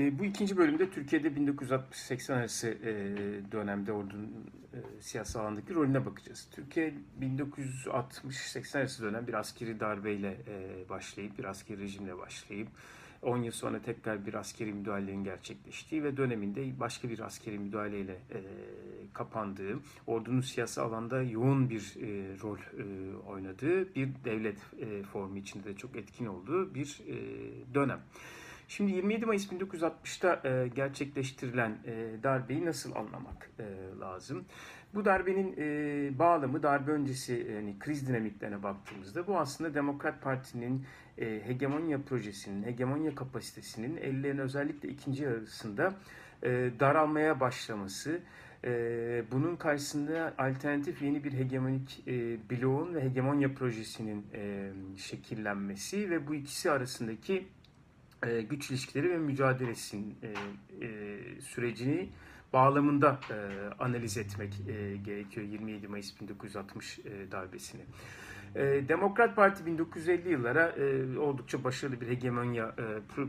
E, bu ikinci bölümde Türkiye'de 1960-80 arası e, dönemde ordunun e, siyasi alandaki rolüne bakacağız. Türkiye 1960-80 arası dönem bir askeri darbeyle e, başlayıp, bir askeri rejimle başlayıp 10 yıl sonra tekrar bir askeri müdahalenin gerçekleştiği ve döneminde başka bir askeri müdahaleyle e, kapandığı, ordunun siyasi alanda yoğun bir e, rol e, oynadığı, bir devlet e, formu içinde de çok etkin olduğu bir e, dönem. Şimdi 27 Mayıs 1960'ta e, gerçekleştirilen e, darbeyi nasıl anlamak e, lazım? Bu darbenin e, bağlamı darbe öncesi yani kriz dinamiklerine baktığımızda bu aslında Demokrat Parti'nin e, hegemonya projesinin, hegemonya kapasitesinin ellerin özellikle ikinci yarısında e, daralmaya başlaması, e, bunun karşısında alternatif yeni bir hegemonik e, bloğun ve hegemonya projesinin e, şekillenmesi ve bu ikisi arasındaki e, güç ilişkileri ve mücadelesinin e, e, sürecini bağlamında e, analiz etmek e, gerekiyor 27 Mayıs 1960 e, darbesini. E, Demokrat Parti 1950 yıllara e, oldukça başarılı bir hegemonya e, pro,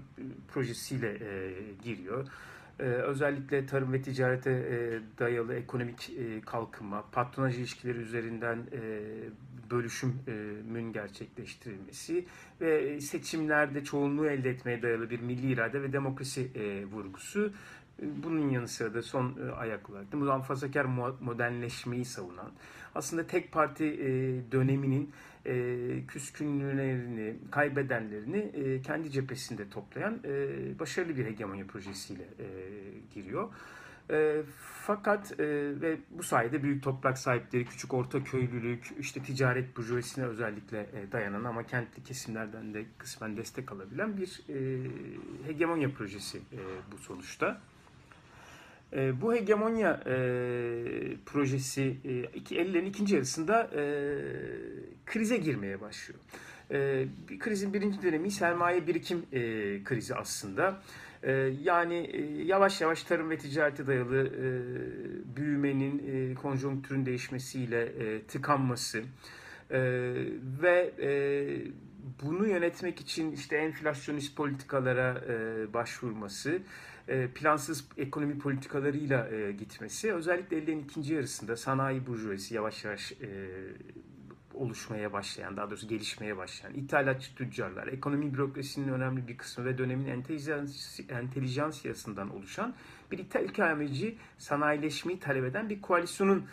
projesiyle e, giriyor. Ee, özellikle tarım ve ticarete e, dayalı ekonomik e, kalkınma, patronaj ilişkileri üzerinden e, bölüşümün gerçekleştirilmesi ve seçimlerde çoğunluğu elde etmeye dayalı bir milli irade ve demokrasi vurgusu. Bunun yanı sıra da son ayak olarak da muhafazakar modernleşmeyi savunan, aslında tek parti döneminin e, küskünlerini, kaybedenlerini e, kendi cephesinde toplayan e, başarılı bir hegemonya projesiyle e, giriyor. E, fakat e, ve bu sayede büyük toprak sahipleri, küçük orta köylülük, işte ticaret burjuvasine özellikle e, dayanan ama kentli kesimlerden de kısmen destek alabilen bir e, hegemonya projesi e, bu sonuçta. E, bu hegemonya e, projesi e, iki, ellerin ikinci yarısında e, krize girmeye başlıyor. E, bir krizin birinci dönemi sermaye birikim e, krizi aslında. E, yani e, yavaş yavaş tarım ve ticarete dayalı e, büyümenin e, konjonktürün değişmesiyle e, tıkanması e, ve e, bunu yönetmek için işte enflasyonist politikalara e, başvurması e, plansız ekonomi politikalarıyla e, gitmesi özellikle ellerin ikinci yarısında sanayi burjuvası yavaş yavaş e, oluşmaya başlayan, daha doğrusu gelişmeye başlayan ithalatçı tüccarlar, ekonomi bürokrasinin önemli bir kısmı ve dönemin entelijansiyasından oluşan bir İtalyanci sanayileşmeyi talep eden bir koalisyonun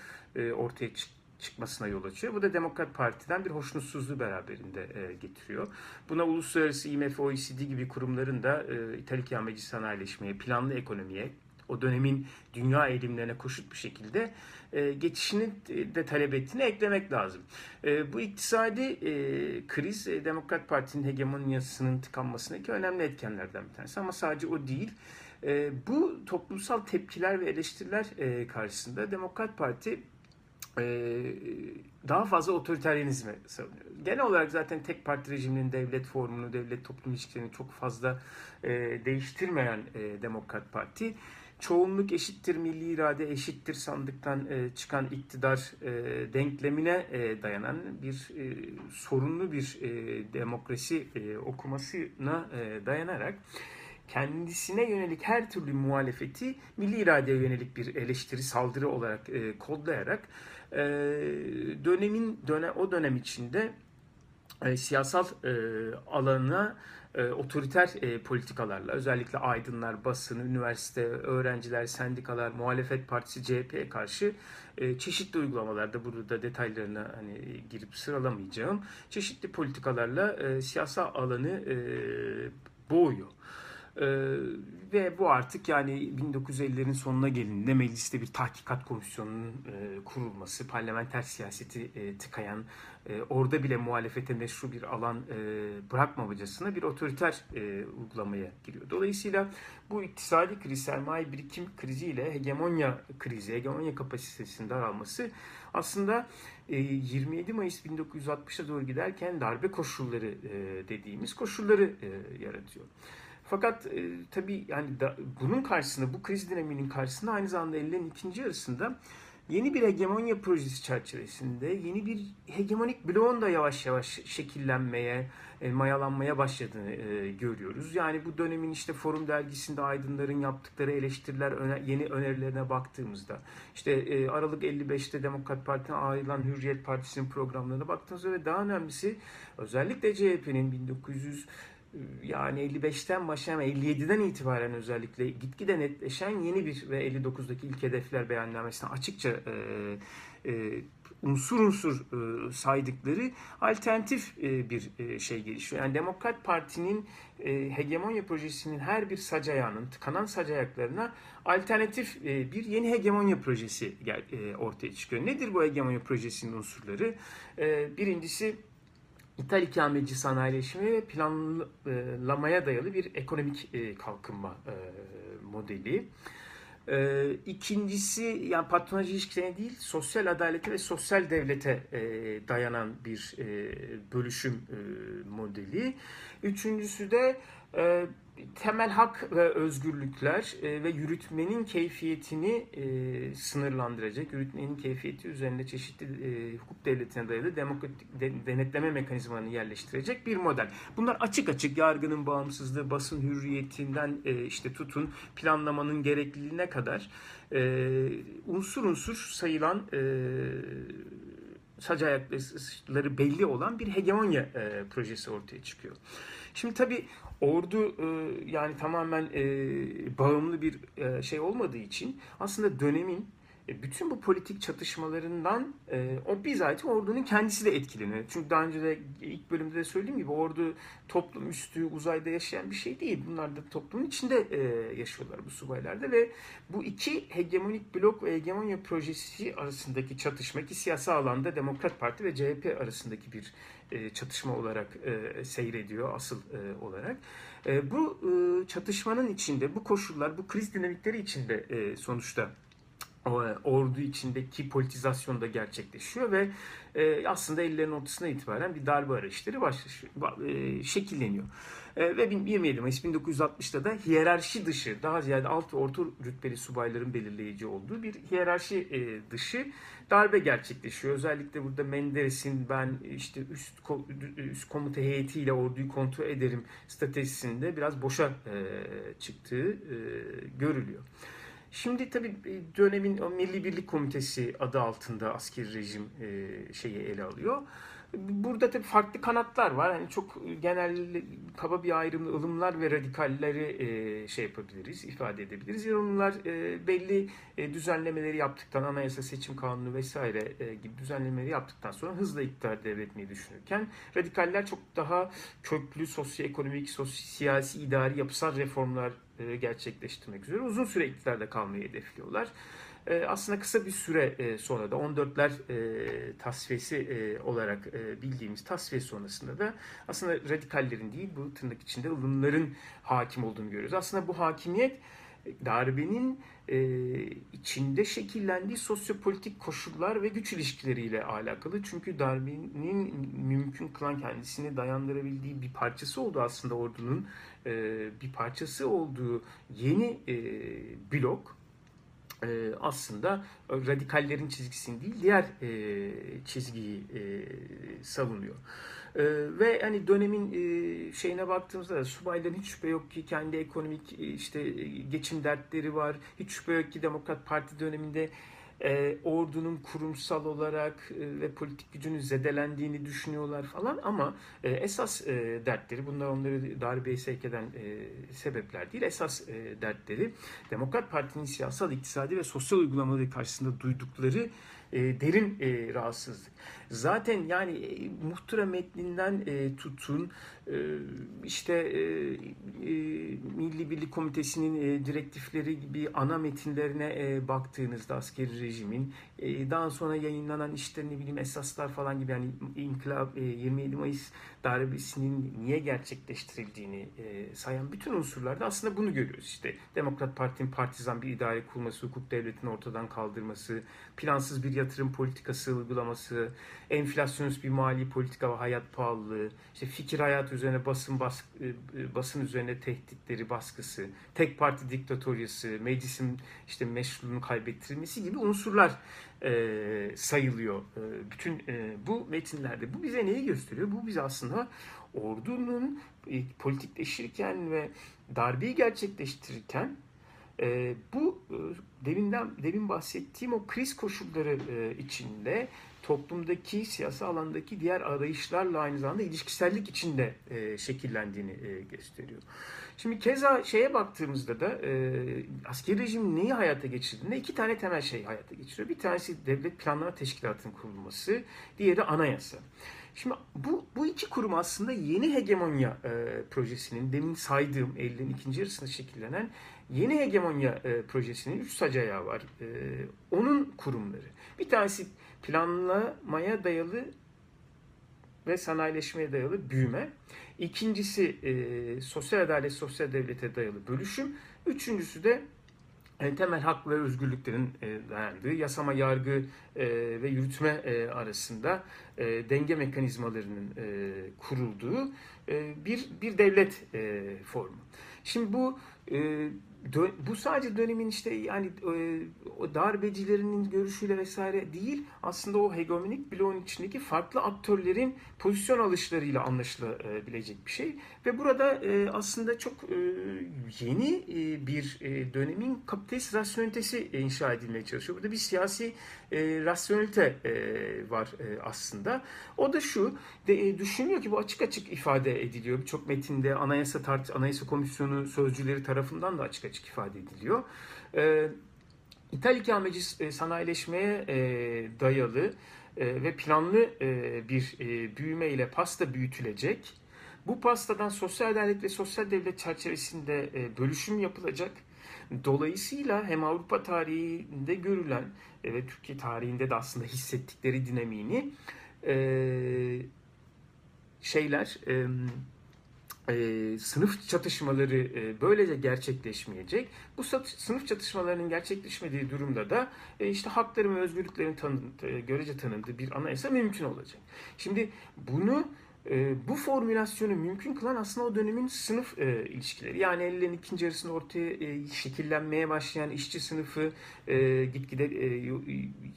ortaya çıktı çıkmasına yol açıyor. Bu da Demokrat Parti'den bir hoşnutsuzluğu beraberinde e, getiriyor. Buna uluslararası IMF, OECD gibi kurumların da e, İtalik yağmacı sanayileşmeye, planlı ekonomiye, o dönemin dünya eğilimlerine koşut bir şekilde e, geçişini de talep ettiğini eklemek lazım. E, bu iktisadi e, kriz e, Demokrat Parti'nin hegemonyasının tıkanmasındaki önemli etkenlerden bir tanesi. Ama sadece o değil. E, bu toplumsal tepkiler ve eleştiriler e, karşısında Demokrat Parti ee, daha fazla otoriteryenizme savunuyor. Genel olarak zaten tek parti rejiminin devlet formunu, devlet toplum ilişkilerini çok fazla e, değiştirmeyen e, Demokrat Parti çoğunluk eşittir milli irade eşittir sandıktan e, çıkan iktidar e, denklemine e, dayanan bir e, sorunlu bir e, demokrasi e, okumasına e, dayanarak kendisine yönelik her türlü muhalefeti milli iradeye yönelik bir eleştiri, saldırı olarak e, kodlayarak e, dönemin dönem o dönem içinde e, siyasal e, alanına e, otoriter e, politikalarla özellikle aydınlar, basın, üniversite, öğrenciler, sendikalar, muhalefet partisi CHP'ye karşı e, çeşitli uygulamalarda burada detaylarına hani girip sıralamayacağım çeşitli politikalarla e, siyasal alanı e, boğuyor. Ee, ve bu artık yani 1950'lerin sonuna gelindiğinde mecliste bir tahkikat komisyonunun e, kurulması, parlamenter siyaseti e, tıkayan, e, orada bile muhalefete meşru bir alan e, bırakmamacasına bir otoriter e, uygulamaya giriyor. Dolayısıyla bu iktisadi kriz, sermaye birikim kriziyle hegemonya krizi, hegemonya kapasitesinin daralması aslında e, 27 Mayıs 1960'a doğru giderken darbe koşulları e, dediğimiz koşulları e, yaratıyor. Fakat e, tabii yani da, bunun karşısında, bu kriz dinaminin karşısında aynı zamanda ellerin ikinci yarısında yeni bir hegemonya projesi çerçevesinde yeni bir hegemonik bloğun da yavaş yavaş şekillenmeye, e, mayalanmaya başladığını e, görüyoruz. Yani bu dönemin işte Forum dergisinde aydınların yaptıkları eleştiriler, öne, yeni önerilerine baktığımızda, işte e, Aralık 55'te Demokrat Parti'ne ayrılan Hürriyet Partisi'nin programlarına baktığımızda ve daha önemlisi özellikle CHP'nin 1900 yani 55'ten başlayan 57'den itibaren özellikle gitgide netleşen yeni bir ve 59'daki ilk hedefler beyannamesine açıkça e, e, unsur unsur e, saydıkları alternatif e, bir e, şey gelişiyor. Yani Demokrat Parti'nin e, hegemonya projesinin her bir sac ayağının, tıkanan sac ayaklarına alternatif e, bir yeni hegemonya projesi e, ortaya çıkıyor. Nedir bu hegemonya projesinin unsurları? E, birincisi İthal ikametçi sanayileşme ve planlamaya dayalı bir ekonomik e, kalkınma e, modeli. E, ikincisi yani patronaj ilişkilerine değil sosyal adalete ve sosyal devlete dayanan bir bölüşüm modeli. Üçüncüsü de temel hak ve özgürlükler e, ve yürütmenin keyfiyetini e, sınırlandıracak, yürütmenin keyfiyeti üzerinde çeşitli e, hukuk devletine dayalı demokratik de, denetleme mekanizmalarını yerleştirecek bir model. Bunlar açık açık yargının bağımsızlığı, basın hürriyetinden işte tutun planlamanın gerekliliğine kadar unsur unsur sayılan e, sac ayakları belli olan bir hegemonya projesi ortaya çıkıyor. Şimdi tabii ordu e, yani tamamen e, bağımlı bir e, şey olmadığı için aslında dönemin bütün bu politik çatışmalarından o bizzat ordunun kendisi de etkileniyor. Çünkü daha önce de ilk bölümde de söylediğim gibi ordu toplum üstü uzayda yaşayan bir şey değil. Bunlar da toplumun içinde yaşıyorlar bu subaylarda ve bu iki hegemonik blok ve hegemonya projesi arasındaki çatışma ki siyasi alanda Demokrat Parti ve CHP arasındaki bir e, çatışma olarak e, seyrediyor asıl e, olarak. E, bu çatışmanın içinde bu koşullar, bu kriz dinamikleri içinde sonuçta ordu içindeki politizasyon da gerçekleşiyor ve aslında ellerin ortasına itibaren bir darbe arayışları başlıyor, şekilleniyor. E, ve 27 Mayıs 1960'da da hiyerarşi dışı, daha ziyade alt ve orta rütbeli subayların belirleyici olduğu bir hiyerarşi e, dışı darbe gerçekleşiyor. Özellikle burada Menderes'in ben işte üst, üst komuta heyetiyle orduyu kontrol ederim stratejisinde biraz boşa e, çıktığı e, görülüyor. Şimdi tabii e, dönemin Milli Birlik Komitesi adı altında askeri rejim e, şeyi ele alıyor. Burada tabii farklı kanatlar var. Yani çok genel kaba bir ayrımlı ılımlar ve radikalleri e, şey yapabiliriz, ifade edebiliriz. Ilımlar e, belli e, düzenlemeleri yaptıktan, anayasa seçim kanunu vesaire e, gibi düzenlemeleri yaptıktan sonra hızla iktidar devretmeyi düşünürken radikaller çok daha köklü sosyoekonomik, siyasi, idari, yapısal reformlar e, gerçekleştirmek üzere uzun süre iktidarda kalmayı hedefliyorlar. E, aslında kısa bir süre e, sonra da 14'ler tasfiyesi olarak bildiğimiz tasfiye sonrasında da aslında radikallerin değil bu tırnak içinde ılımların hakim olduğunu görüyoruz. Aslında bu hakimiyet darbenin içinde şekillendiği sosyopolitik koşullar ve güç ilişkileriyle alakalı. Çünkü darbenin mümkün kılan kendisini dayandırabildiği bir parçası oldu aslında ordunun bir parçası olduğu yeni blok e, aslında radikallerin çizgisini değil diğer e, çizgiyi e, savunuyor. E, ve hani dönemin e, şeyine baktığımızda da subayların hiç şüphe yok ki kendi ekonomik e, işte geçim dertleri var. Hiç şüphe yok ki Demokrat Parti döneminde e, ordunun kurumsal olarak e, ve politik gücünün zedelendiğini düşünüyorlar falan ama e, esas e, dertleri bunlar onları darbeye sevk eden e, sebepler değil. Esas e, dertleri Demokrat Parti'nin siyasal, iktisadi ve sosyal uygulamaları karşısında duydukları e, derin e, rahatsızlık. Zaten yani e, muhtıra metninden e, tutun e, işte e, e, Milli Birlik Komitesi'nin e, direktifleri gibi ana metinlerine e, baktığınızda askeri rejimin e, daha sonra yayınlanan işte ne bileyim esaslar falan gibi yani inkılap e, 27 Mayıs darbesinin niye gerçekleştirildiğini e, sayan bütün unsurlarda aslında bunu görüyoruz. İşte Demokrat Parti'nin partizan bir idare kurması, hukuk devletini ortadan kaldırması, plansız bir yatırım politikası uygulaması, enflasyonist bir mali politika ve hayat pahalılığı, işte fikir hayat üzerine basın baskı, basın üzerine tehditleri, baskısı, tek parti diktatoryası, meclisin işte meşruluğunu kaybettirilmesi gibi unsurlar e, sayılıyor. E, bütün e, bu metinlerde. Bu bize neyi gösteriyor? Bu bize aslında ordunun e, politikleşirken ve darbeyi gerçekleştirirken e, bu e, deminden demin bahsettiğim o kriz koşulları e, içinde toplumdaki siyasi alandaki diğer arayışlarla aynı zamanda ilişkisellik içinde e, şekillendiğini e, gösteriyor. Şimdi keza şeye baktığımızda da e, askeri rejim neyi hayata geçirdiğinde iki tane temel şey hayata geçiriyor. Bir tanesi devlet planlama teşkilatının kurulması, diğeri anayasa. Şimdi bu, bu iki kurum aslında yeni hegemonya e, projesinin demin saydığım Eylül'ün ikinci yarısında şekillenen yeni hegemonya e, projesinin üç sac ayağı var. E, onun kurumları. Bir tanesi planlamaya dayalı ve sanayileşmeye dayalı büyüme. İkincisi e, sosyal adalet, sosyal devlete dayalı bölüşüm. Üçüncüsü de yani temel hak ve özgürlüklerin e, dayandığı yasama, yargı e, ve yürütme e, arasında e, denge mekanizmalarının e, kurulduğu e, bir bir devlet e, formu. Şimdi bu e, bu sadece dönemin işte yani e, o darbecilerinin görüşüyle vesaire değil aslında o hegemonik bloğun içindeki farklı aktörlerin pozisyon alışlarıyla anlaşılabilecek bir şey ve burada e, aslında çok e, yeni bir dönemin kapitalist rasyonelitesi inşa edilmeye çalışıyor. Burada bir siyasi rasyonelite var aslında. O da şu düşünüyor ki bu açık açık ifade ediliyor. Birçok metinde anayasa tart anayasa komisyonu sözcüleri tarafından da açık açık ifade ediliyor. E, İthal ikameci e, sanayileşmeye e, dayalı e, ve planlı e, bir e, büyüme ile pasta büyütülecek. Bu pastadan sosyal adalet ve sosyal devlet çerçevesinde e, bölüşüm yapılacak. Dolayısıyla hem Avrupa tarihinde görülen e, ve Türkiye tarihinde de aslında hissettikleri dinamiğini e, şeyler e, e, sınıf çatışmaları e, böylece gerçekleşmeyecek. Bu sınıf çatışmalarının gerçekleşmediği durumda da e, işte hakların ve özgürlüklerin tanı, e, görece tanındığı bir anayasa mümkün olacak. Şimdi bunu e, bu formülasyonu mümkün kılan aslında o dönemin sınıf e, ilişkileri. Yani 50'lerin ikinci yarısında ortaya e, şekillenmeye başlayan işçi sınıfı e, gitgide e,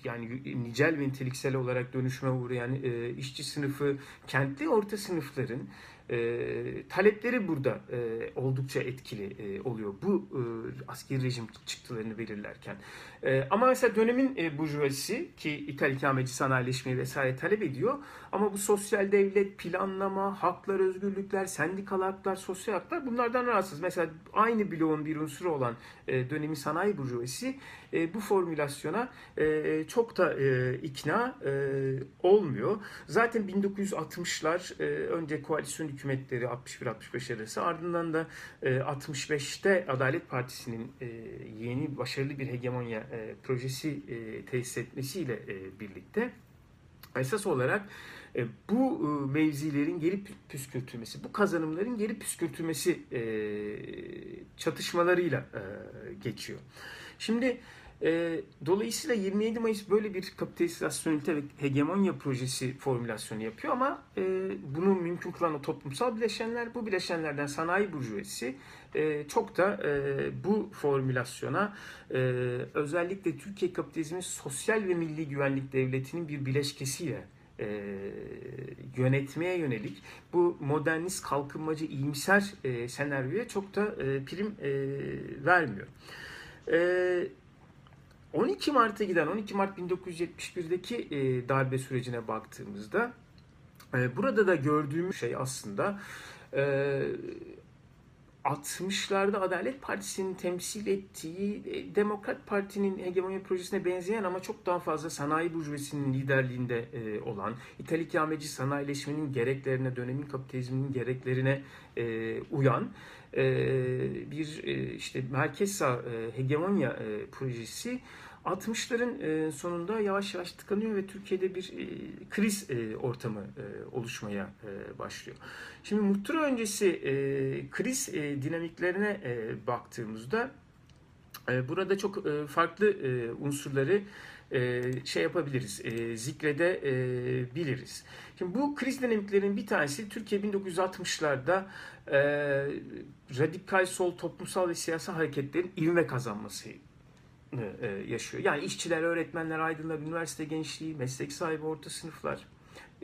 yani nicel ve niteliksel olarak dönüşme uğrayan e, işçi sınıfı, kentli orta sınıfların e, talepleri burada e, oldukça etkili e, oluyor bu e, askeri rejim çıktılarını belirlerken. E, ama mesela dönemin e, burjuvazisi ki İthal ikameci sanayileşmeyi vesaire talep ediyor ama bu sosyal devlet, planlama, haklar, özgürlükler, sendikal haklar, sosyal haklar bunlardan rahatsız. Mesela aynı bloğun bir unsuru olan e, dönemin sanayi burjuvazisi e, bu formülasyona e, çok da e, ikna e, olmuyor. Zaten 1960'lar e, önce koalisyon hükümetleri 61-65 arası ardından da e, 65'te Adalet Partisi'nin e, yeni başarılı bir hegemonya e, projesi e, tesis etmesiyle e, birlikte esas olarak e, bu e, mevzilerin geri püskürtülmesi, bu kazanımların geri püskürtülmesi e, çatışmalarıyla geçiyor. Şimdi e, dolayısıyla 27 Mayıs böyle bir kapitalist rasyonelite ve hegemonya projesi formülasyonu yapıyor ama e, bunu mümkün kılan o toplumsal bileşenler, bu bileşenlerden sanayi burjuvesi e, çok da e, bu formülasyona e, özellikle Türkiye kapitalizmin sosyal ve milli güvenlik devletinin bir bileşkesiyle e, yönetmeye yönelik bu modernist kalkınmacı iyimser e, senaryoya çok da e, prim e, vermiyor. E, 12 Mart'a giden 12 Mart 1971'deki e, darbe sürecine baktığımızda e, burada da gördüğümüz şey aslında e, 60'larda Adalet Partisi'nin temsil ettiği e, Demokrat Parti'nin hegemonya projesine benzeyen ama çok daha fazla sanayi burjuvesinin liderliğinde e, olan İtalik Yameci sanayileşmenin gereklerine, dönemin kapitalizminin gereklerine e, uyan bir işte merkez sağ hegemonya projesi 60'ların sonunda yavaş yavaş tıkanıyor ve Türkiye'de bir kriz ortamı oluşmaya başlıyor. Şimdi muhtıra öncesi kriz dinamiklerine baktığımızda E, burada çok e, farklı e, unsurları şey yapabiliriz, zikredebiliriz. Şimdi bu kriz dinamiklerinin bir tanesi Türkiye 1960'larda radikal sol toplumsal ve siyasi hareketlerin ivme kazanması yaşıyor. Yani işçiler, öğretmenler, aydınlar, üniversite gençliği, meslek sahibi orta sınıflar,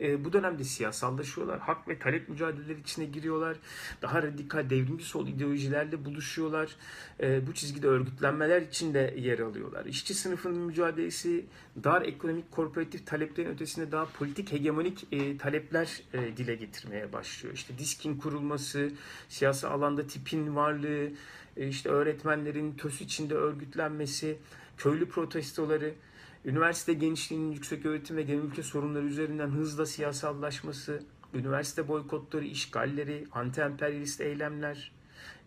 e, bu dönemde siyasallaşıyorlar. Hak ve talep mücadeleleri içine giriyorlar. Daha radikal devrimci sol ideolojilerle buluşuyorlar. E, bu çizgide örgütlenmeler içinde yer alıyorlar. İşçi sınıfının mücadelesi dar ekonomik korporatif taleplerin ötesinde daha politik hegemonik e, talepler e, dile getirmeye başlıyor. İşte diskin kurulması, siyasi alanda tipin varlığı, e, işte öğretmenlerin tös içinde örgütlenmesi, köylü protestoları, üniversite gençliğinin yüksek öğretim ve genel ülke sorunları üzerinden hızla siyasallaşması, üniversite boykotları, işgalleri, anti-emperyalist eylemler,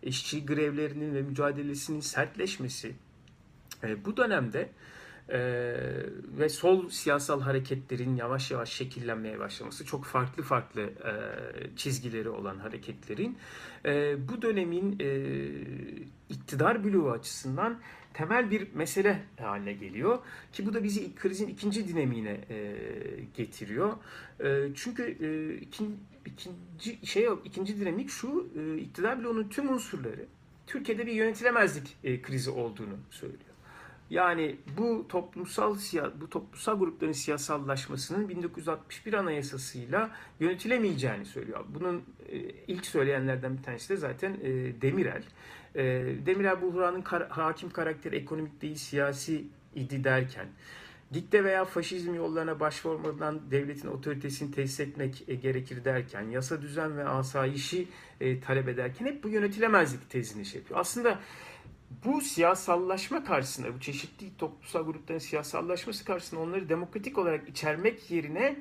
işçi grevlerinin ve mücadelesinin sertleşmesi. E, bu dönemde e, ve sol siyasal hareketlerin yavaş yavaş şekillenmeye başlaması, çok farklı farklı e, çizgileri olan hareketlerin e, bu dönemin e, iktidar bloğu açısından temel bir mesele haline geliyor ki bu da bizi krizin ikinci dinamiğine e, getiriyor. E, çünkü e, ikin, ikinci şey ikinci dinamik şu e, iktidar bloğunun tüm unsurları Türkiye'de bir yönetilemezlik e, krizi olduğunu söylüyor. Yani bu toplumsal bu toplumsal grupların siyasallaşmasının 1961 Anayasası'yla yönetilemeyeceğini söylüyor. Bunun e, ilk söyleyenlerden bir tanesi de zaten e, Demirel. E, Demirel Buhra'nın hakim karakteri ekonomik değil siyasi idi derken dikte veya faşizm yollarına başvurmadan devletin otoritesini tesis etmek gerekir derken, yasa düzen ve asayişi talep ederken hep bu yönetilemezlik tezini şey yapıyor. Aslında bu siyasallaşma karşısında, bu çeşitli toplumsal grupların siyasallaşması karşısında onları demokratik olarak içermek yerine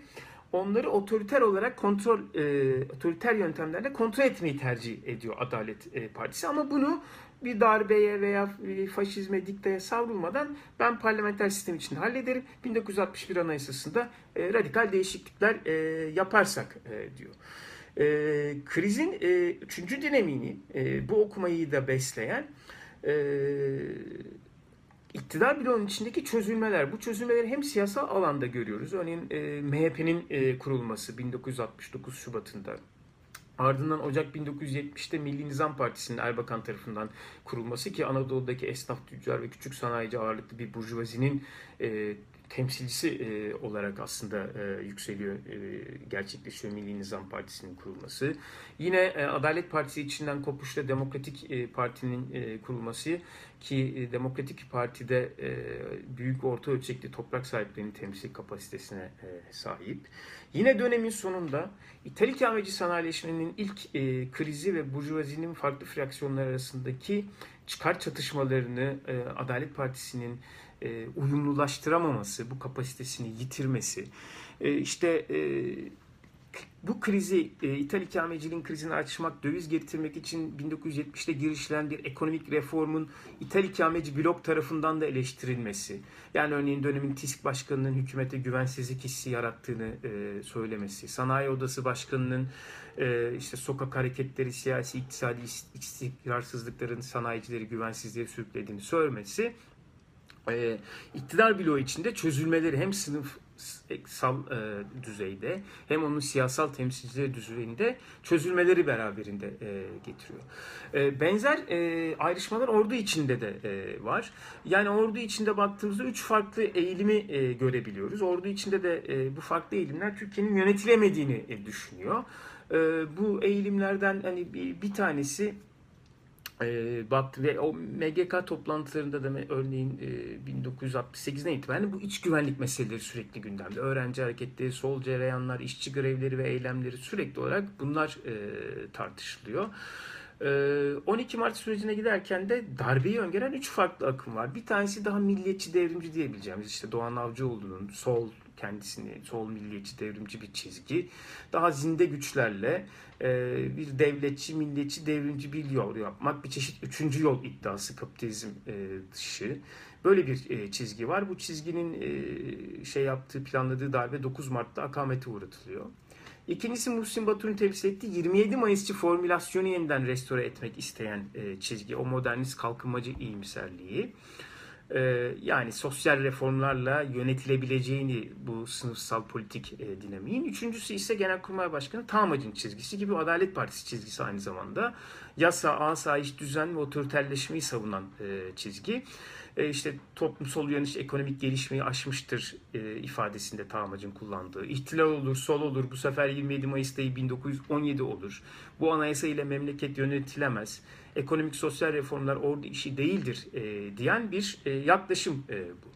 onları otoriter olarak kontrol, e, otoriter yöntemlerle kontrol etmeyi tercih ediyor Adalet e, Partisi. Ama bunu bir darbeye veya faşizme, dikteye savrulmadan ben parlamenter sistem için hallederim. 1961 Anayasası'nda e, radikal değişiklikler e, yaparsak e, diyor. E, krizin e, üçüncü dinamiğini, e, bu okumayı da besleyen iktidar bloğunun içindeki çözülmeler. Bu çözülmeleri hem siyasal alanda görüyoruz. Örneğin e, MHP'nin e, kurulması 1969 Şubat'ında. Ardından Ocak 1970'te Milli Nizam Partisi'nin Erbakan tarafından kurulması ki Anadolu'daki esnaf, tüccar ve küçük sanayici ağırlıklı bir burjuvazinin e, temsilcisi e, olarak aslında e, yükseliyor, e, gerçekleşiyor Milli Nizam Partisi'nin kurulması. Yine e, Adalet Partisi içinden kopuşla Demokratik e, Parti'nin e, kurulması ki e, Demokratik Parti'de e, büyük orta ölçekli toprak sahiplerinin temsil kapasitesine e, sahip. Yine dönemin sonunda İthal ikameci sanayileşmenin ilk e, krizi ve burjuvazinin farklı fraksiyonlar arasındaki çıkar çatışmalarını e, Adalet Partisi'nin e, uyumlulaştıramaması, bu kapasitesini yitirmesi, e, işte e, bu krizi, e, İthal ikameciliğin krizini açmak, döviz getirmek için 1970'te girişilen bir ekonomik reformun İthal ikameci blok tarafından da eleştirilmesi. Yani örneğin dönemin TİSK Başkanı'nın hükümete güvensizlik hissi yarattığını e, söylemesi. Sanayi Odası Başkanı'nın e, işte sokak hareketleri, siyasi, iktisadi istikrarsızlıkların sanayicileri güvensizliğe sürüklediğini söylemesi e, iktidar bloğu içinde çözülmeleri hem sınıfsal e, düzeyde hem onun siyasal temsilcileri düzeyinde çözülmeleri beraberinde e, getiriyor. E, benzer e, ayrışmalar ordu içinde de e, var. Yani ordu içinde baktığımızda üç farklı eğilimi e, görebiliyoruz. Ordu içinde de e, bu farklı eğilimler Türkiye'nin yönetilemediğini e, düşünüyor. E, bu eğilimlerden hani bir, bir tanesi e, baktı ve o MGK toplantılarında da örneğin e, 1968'den itibaren bu iç güvenlik meseleleri sürekli gündemde. Öğrenci hareketleri, sol cereyanlar, işçi grevleri ve eylemleri sürekli olarak bunlar e, tartışılıyor. 12 Mart sürecine giderken de darbeyi öngören üç farklı akım var. Bir tanesi daha milliyetçi devrimci diyebileceğimiz işte Doğan Avcıoğlu'nun sol kendisini sol milliyetçi devrimci bir çizgi. Daha zinde güçlerle e, bir devletçi, milliyetçi, devrimci bir yol yapmak. Bir çeşit üçüncü yol iddiası kapitalizm e, dışı. Böyle bir e, çizgi var. Bu çizginin şey yaptığı, planladığı darbe 9 Mart'ta akamete uğratılıyor. İkincisi Muhsin Batur'un temsil ettiği 27 Mayısçı formülasyonu yeniden restore etmek isteyen çizgi. O modernist kalkınmacı iyimserliği. E, yani sosyal reformlarla yönetilebileceğini bu sınıfsal politik e, dinamiğin. Üçüncüsü ise Genelkurmay Başkanı Tamac'ın çizgisi gibi Adalet Partisi çizgisi aynı zamanda. Yasa, asayiş, düzen ve otoriterleşmeyi savunan e, çizgi e, işte toplumsal uyanış ekonomik gelişmeyi aşmıştır e, ifadesinde Tamac'ın kullandığı. İhtilal olur, sol olur, bu sefer 27 Mayıs değil 1917 olur. Bu anayasa ile memleket yönetilemez. Ekonomik sosyal reformlar ordu işi değildir e, diyen bir e, yaklaşım e, bu.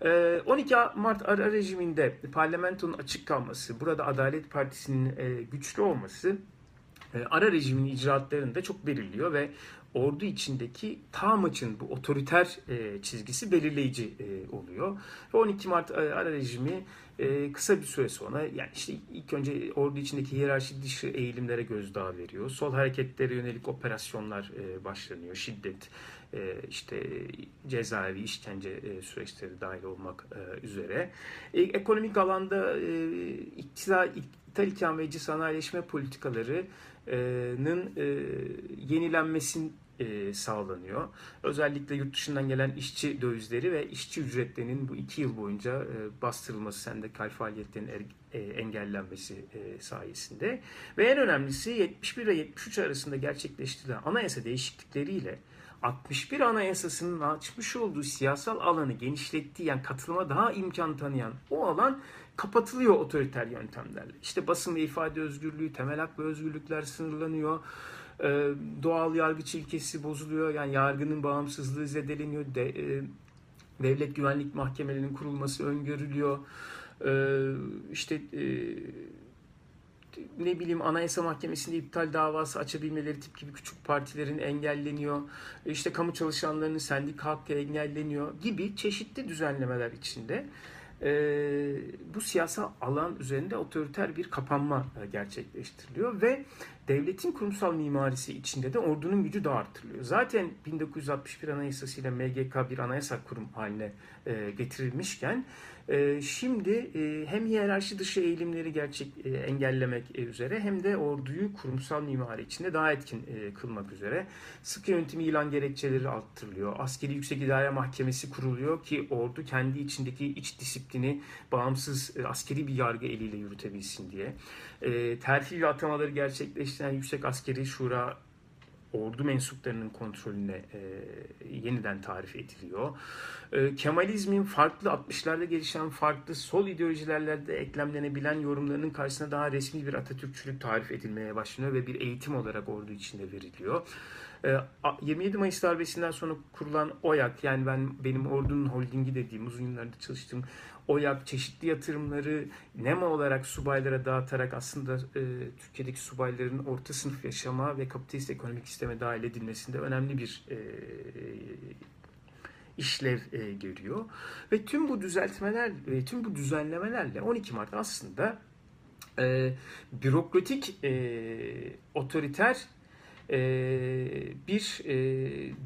12 e, Mart ara rejiminde parlamentonun açık kalması, burada Adalet Partisi'nin e, güçlü olması e, ara rejimin icraatlarını da çok belirliyor ve ordu içindeki TAMAÇ'ın bu otoriter e, çizgisi belirleyici e, oluyor. Ve 12 Mart e, ara rejimi e, kısa bir süre sonra yani işte ilk önce ordu içindeki hiyerarşi dışı eğilimlere gözdağı veriyor. Sol hareketlere yönelik operasyonlar e, başlanıyor. Şiddet, e, işte cezaevi, işkence e, süreçleri dahil olmak e, üzere. E, ekonomik alanda e, iktidar, ithal ikameci sanayileşme politikaları nın e, sağlanıyor. Özellikle yurt dışından gelen işçi dövizleri ve işçi ücretlerinin bu iki yıl boyunca e, bastırılması, sendikal faaliyetlerin er, e, engellenmesi sayesinde. Ve en önemlisi 71 ile 73 arasında gerçekleştirilen anayasa değişiklikleriyle 61 Anayasası'nın açmış olduğu siyasal alanı genişlettiği yani katılıma daha imkan tanıyan o alan kapatılıyor otoriter yöntemlerle. İşte basın ve ifade özgürlüğü, temel hak ve özgürlükler sınırlanıyor. Ee, doğal yargıç ilkesi bozuluyor. Yani yargının bağımsızlığı zedeleniyor. De, e, devlet güvenlik mahkemelerinin kurulması öngörülüyor. Ee, işte e, ne bileyim Anayasa Mahkemesi'nde iptal davası açabilmeleri tip gibi küçük partilerin engelleniyor. İşte kamu çalışanlarının sendik hakkı engelleniyor gibi çeşitli düzenlemeler içinde e, bu siyasal alan üzerinde otoriter bir kapanma e, gerçekleştiriliyor ve devletin kurumsal mimarisi içinde de ordunun gücü de artırılıyor. Zaten 1961 Anayasası ile MGK bir anayasa kurum haline e, getirilmişken şimdi e, hem hiyerarşi dışı eğilimleri gerçek e, engellemek üzere hem de orduyu kurumsal mimari içinde daha etkin e, kılmak üzere sıkı yönetimi ilan gerekçeleri arttırılıyor. Askeri Yüksek İdare Mahkemesi kuruluyor ki ordu kendi içindeki iç disiplini bağımsız askeri bir yargı eliyle yürütebilsin diye. Terfi ve atamaları gerçekleştiren Yüksek Askeri Şura ordu mensuplarının kontrolüne e, yeniden tarif ediliyor. E, Kemalizmin farklı 60'larda gelişen farklı sol ideolojilerle de eklemlenebilen yorumlarının karşısına daha resmi bir Atatürkçülük tarif edilmeye başlanıyor ve bir eğitim olarak ordu içinde veriliyor. 27 e, Mayıs darbesinden sonra kurulan OYAK yani ben benim ordunun holdingi dediğim uzun yıllarda çalıştığım OYAK çeşitli yatırımları NEMA olarak subaylara dağıtarak aslında e, Türkiye'deki subayların orta sınıf yaşama ve kapitalist ekonomik sisteme dahil edilmesinde önemli bir e, işlev e, görüyor. Ve tüm bu düzeltmeler ve tüm bu düzenlemelerle 12 Mart aslında e, bürokratik e, otoriter e, bir e,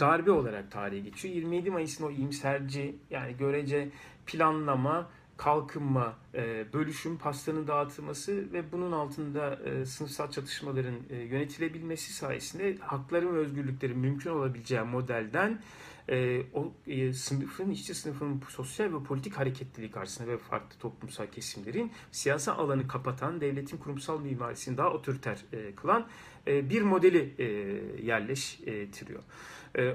darbe olarak tarihe geçiyor. 27 Mayıs'ın o iyimserci yani görece planlama, kalkınma, e, bölüşüm, pastanın dağıtılması ve bunun altında e, sınıfsal çatışmaların yönetilebilmesi sayesinde hakların ve özgürlüklerin mümkün olabileceği modelden e, o e, sınıfın, işçi sınıfının sosyal ve politik hareketliliği karşısında ve farklı toplumsal kesimlerin siyasal alanı kapatan, devletin kurumsal mimarisini daha otoriter e, kılan e, bir modeli e, yerleştiriyor.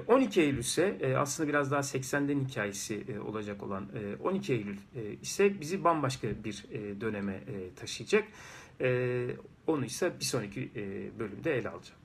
12 Eylül ise aslında biraz daha 80'lerin hikayesi olacak olan 12 Eylül ise bizi bambaşka bir döneme taşıyacak. Onu ise bir sonraki bölümde ele alacağım.